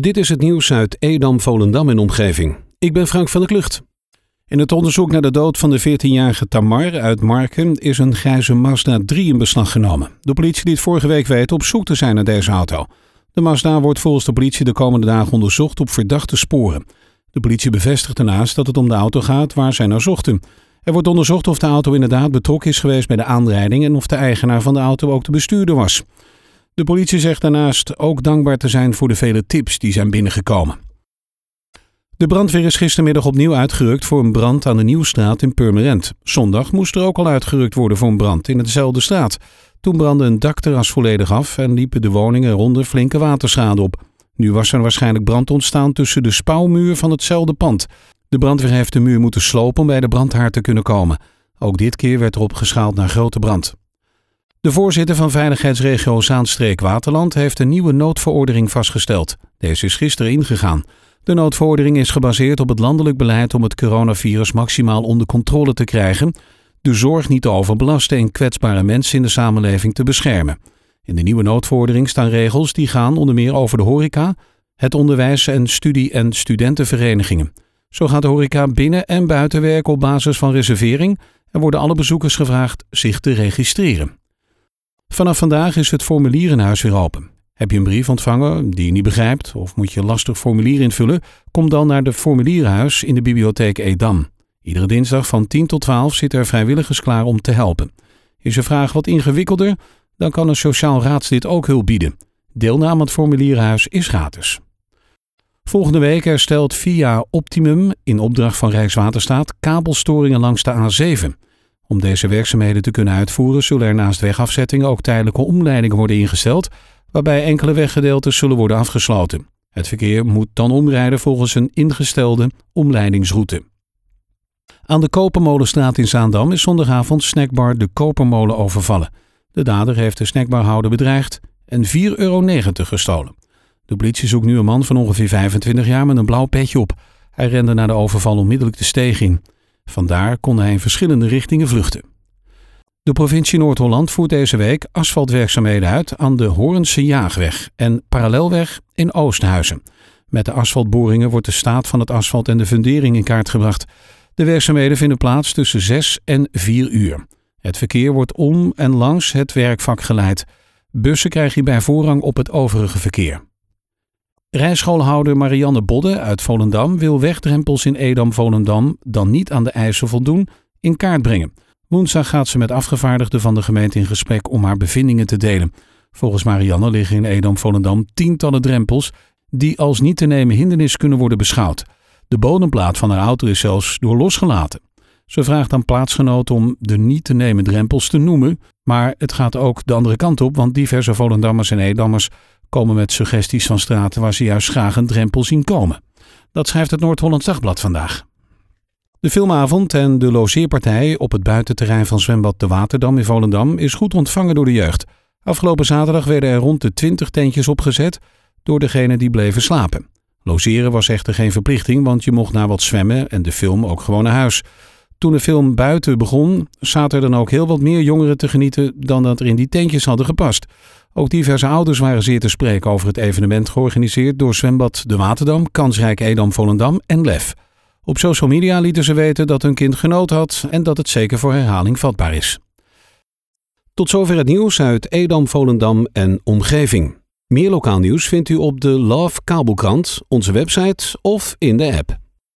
Dit is het nieuws uit Edam, Volendam en omgeving. Ik ben Frank van der Klucht. In het onderzoek naar de dood van de 14-jarige Tamar uit Marken is een grijze Mazda 3 in beslag genomen. De politie liet vorige week weten op zoek te zijn naar deze auto. De Mazda wordt volgens de politie de komende dagen onderzocht op verdachte sporen. De politie bevestigt daarnaast dat het om de auto gaat waar zij naar zochten. Er wordt onderzocht of de auto inderdaad betrokken is geweest bij de aanrijding en of de eigenaar van de auto ook de bestuurder was. De politie zegt daarnaast ook dankbaar te zijn voor de vele tips die zijn binnengekomen. De brandweer is gistermiddag opnieuw uitgerukt voor een brand aan de Nieuwstraat in Purmerend. Zondag moest er ook al uitgerukt worden voor een brand in dezelfde straat. Toen brandde een dakterras volledig af en liepen de woningen eronder flinke waterschade op. Nu was er waarschijnlijk brand ontstaan tussen de spouwmuur van hetzelfde pand. De brandweer heeft de muur moeten slopen om bij de brandhaard te kunnen komen. Ook dit keer werd erop geschaald naar grote brand. De voorzitter van veiligheidsregio Zaanstreek-Waterland heeft een nieuwe noodverordening vastgesteld. Deze is gisteren ingegaan. De noodverordening is gebaseerd op het landelijk beleid om het coronavirus maximaal onder controle te krijgen, de zorg niet te overbelasten en kwetsbare mensen in de samenleving te beschermen. In de nieuwe noodverordening staan regels die gaan onder meer over de horeca, het onderwijs en studie- en studentenverenigingen. Zo gaat de horeca binnen en buiten werken op basis van reservering en worden alle bezoekers gevraagd zich te registreren. Vanaf vandaag is het formulierenhuis weer open. Heb je een brief ontvangen die je niet begrijpt of moet je lastig formulier invullen? Kom dan naar de formulierenhuis in de bibliotheek Edam. Iedere dinsdag van 10 tot 12 zitten er vrijwilligers klaar om te helpen. Is je vraag wat ingewikkelder? Dan kan een sociaal raadslid ook hulp bieden. Deelname aan het formulierenhuis is gratis. Volgende week herstelt VIA Optimum in opdracht van Rijkswaterstaat kabelstoringen langs de A7. Om deze werkzaamheden te kunnen uitvoeren zullen er naast wegafzettingen ook tijdelijke omleidingen worden ingesteld, waarbij enkele weggedeeltes zullen worden afgesloten. Het verkeer moet dan omrijden volgens een ingestelde omleidingsroute. Aan de Kopermolenstraat in Zaandam is zondagavond snackbar De Kopermolen overvallen. De dader heeft de snackbarhouder bedreigd en 4,90 euro gestolen. De politie zoekt nu een man van ongeveer 25 jaar met een blauw petje op. Hij rende naar de overval onmiddellijk de steeg in. Vandaar kon hij in verschillende richtingen vluchten. De provincie Noord-Holland voert deze week asfaltwerkzaamheden uit aan de Hoornse Jaagweg en parallelweg in Oosthuizen. Met de asfaltboringen wordt de staat van het asfalt en de fundering in kaart gebracht. De werkzaamheden vinden plaats tussen 6 en 4 uur. Het verkeer wordt om en langs het werkvak geleid. Bussen krijgen hierbij voorrang op het overige verkeer. Rijschoolhouder Marianne Bodde uit Volendam wil wegdrempels in Edam-Volendam dan niet aan de eisen voldoen in kaart brengen. Woensdag gaat ze met afgevaardigden van de gemeente in gesprek om haar bevindingen te delen. Volgens Marianne liggen in Edam-Volendam tientallen drempels die als niet te nemen hindernis kunnen worden beschouwd. De bodemplaat van haar auto is zelfs door losgelaten. Ze vraagt aan plaatsgenoten om de niet te nemen drempels te noemen, maar het gaat ook de andere kant op, want diverse Volendammers en Edammers komen met suggesties van straten waar ze juist graag een drempel zien komen. Dat schrijft het Noord-Hollands Dagblad vandaag. De filmavond en de logeerpartij op het buitenterrein van zwembad De Waterdam in Volendam is goed ontvangen door de jeugd. Afgelopen zaterdag werden er rond de 20 tentjes opgezet door degenen die bleven slapen. Logeren was echter geen verplichting, want je mocht na wat zwemmen en de film ook gewoon naar huis. Toen de film buiten begon, zaten er dan ook heel wat meer jongeren te genieten dan dat er in die tentjes hadden gepast. Ook diverse ouders waren zeer te spreken over het evenement georganiseerd door Zwembad De Waterdam, Kansrijk Edam Volendam en Lef. Op social media lieten ze weten dat hun kind genoten had en dat het zeker voor herhaling vatbaar is. Tot zover het nieuws uit Edam, Volendam en omgeving. Meer lokaal nieuws vindt u op de Love Kabelkrant, onze website of in de app.